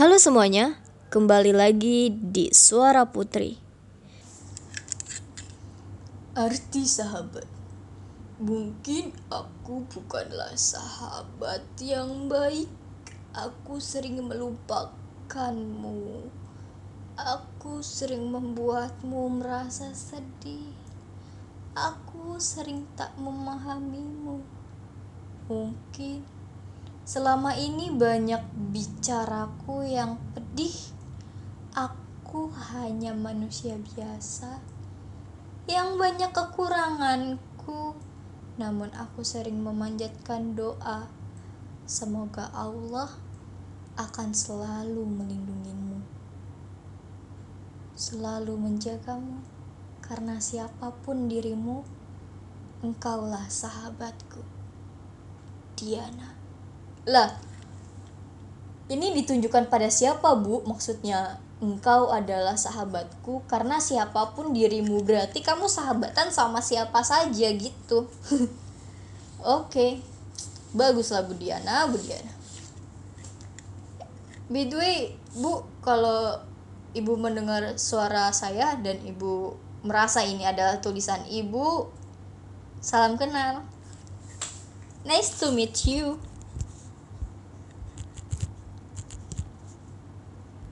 Halo semuanya, kembali lagi di Suara Putri. Arti sahabat. Mungkin aku bukanlah sahabat yang baik. Aku sering melupakanmu. Aku sering membuatmu merasa sedih. Aku sering tak memahamimu. Mungkin selama ini banyak bicaraku yang pedih Aku hanya manusia biasa yang banyak kekuranganku. Namun aku sering memanjatkan doa. Semoga Allah akan selalu melindungimu. Selalu menjagamu. Karena siapa pun dirimu, engkaulah sahabatku. Diana. Lah, ini ditunjukkan pada siapa, Bu? Maksudnya, engkau adalah sahabatku karena siapa pun dirimu berarti kamu sahabatan sama siapa saja gitu. Oke. Okay. Baguslah Bu Diana. By the way, Bu, kalau Ibu mendengar suara saya dan Ibu merasa ini adalah tulisan Ibu, salam kenal. Nice to meet you.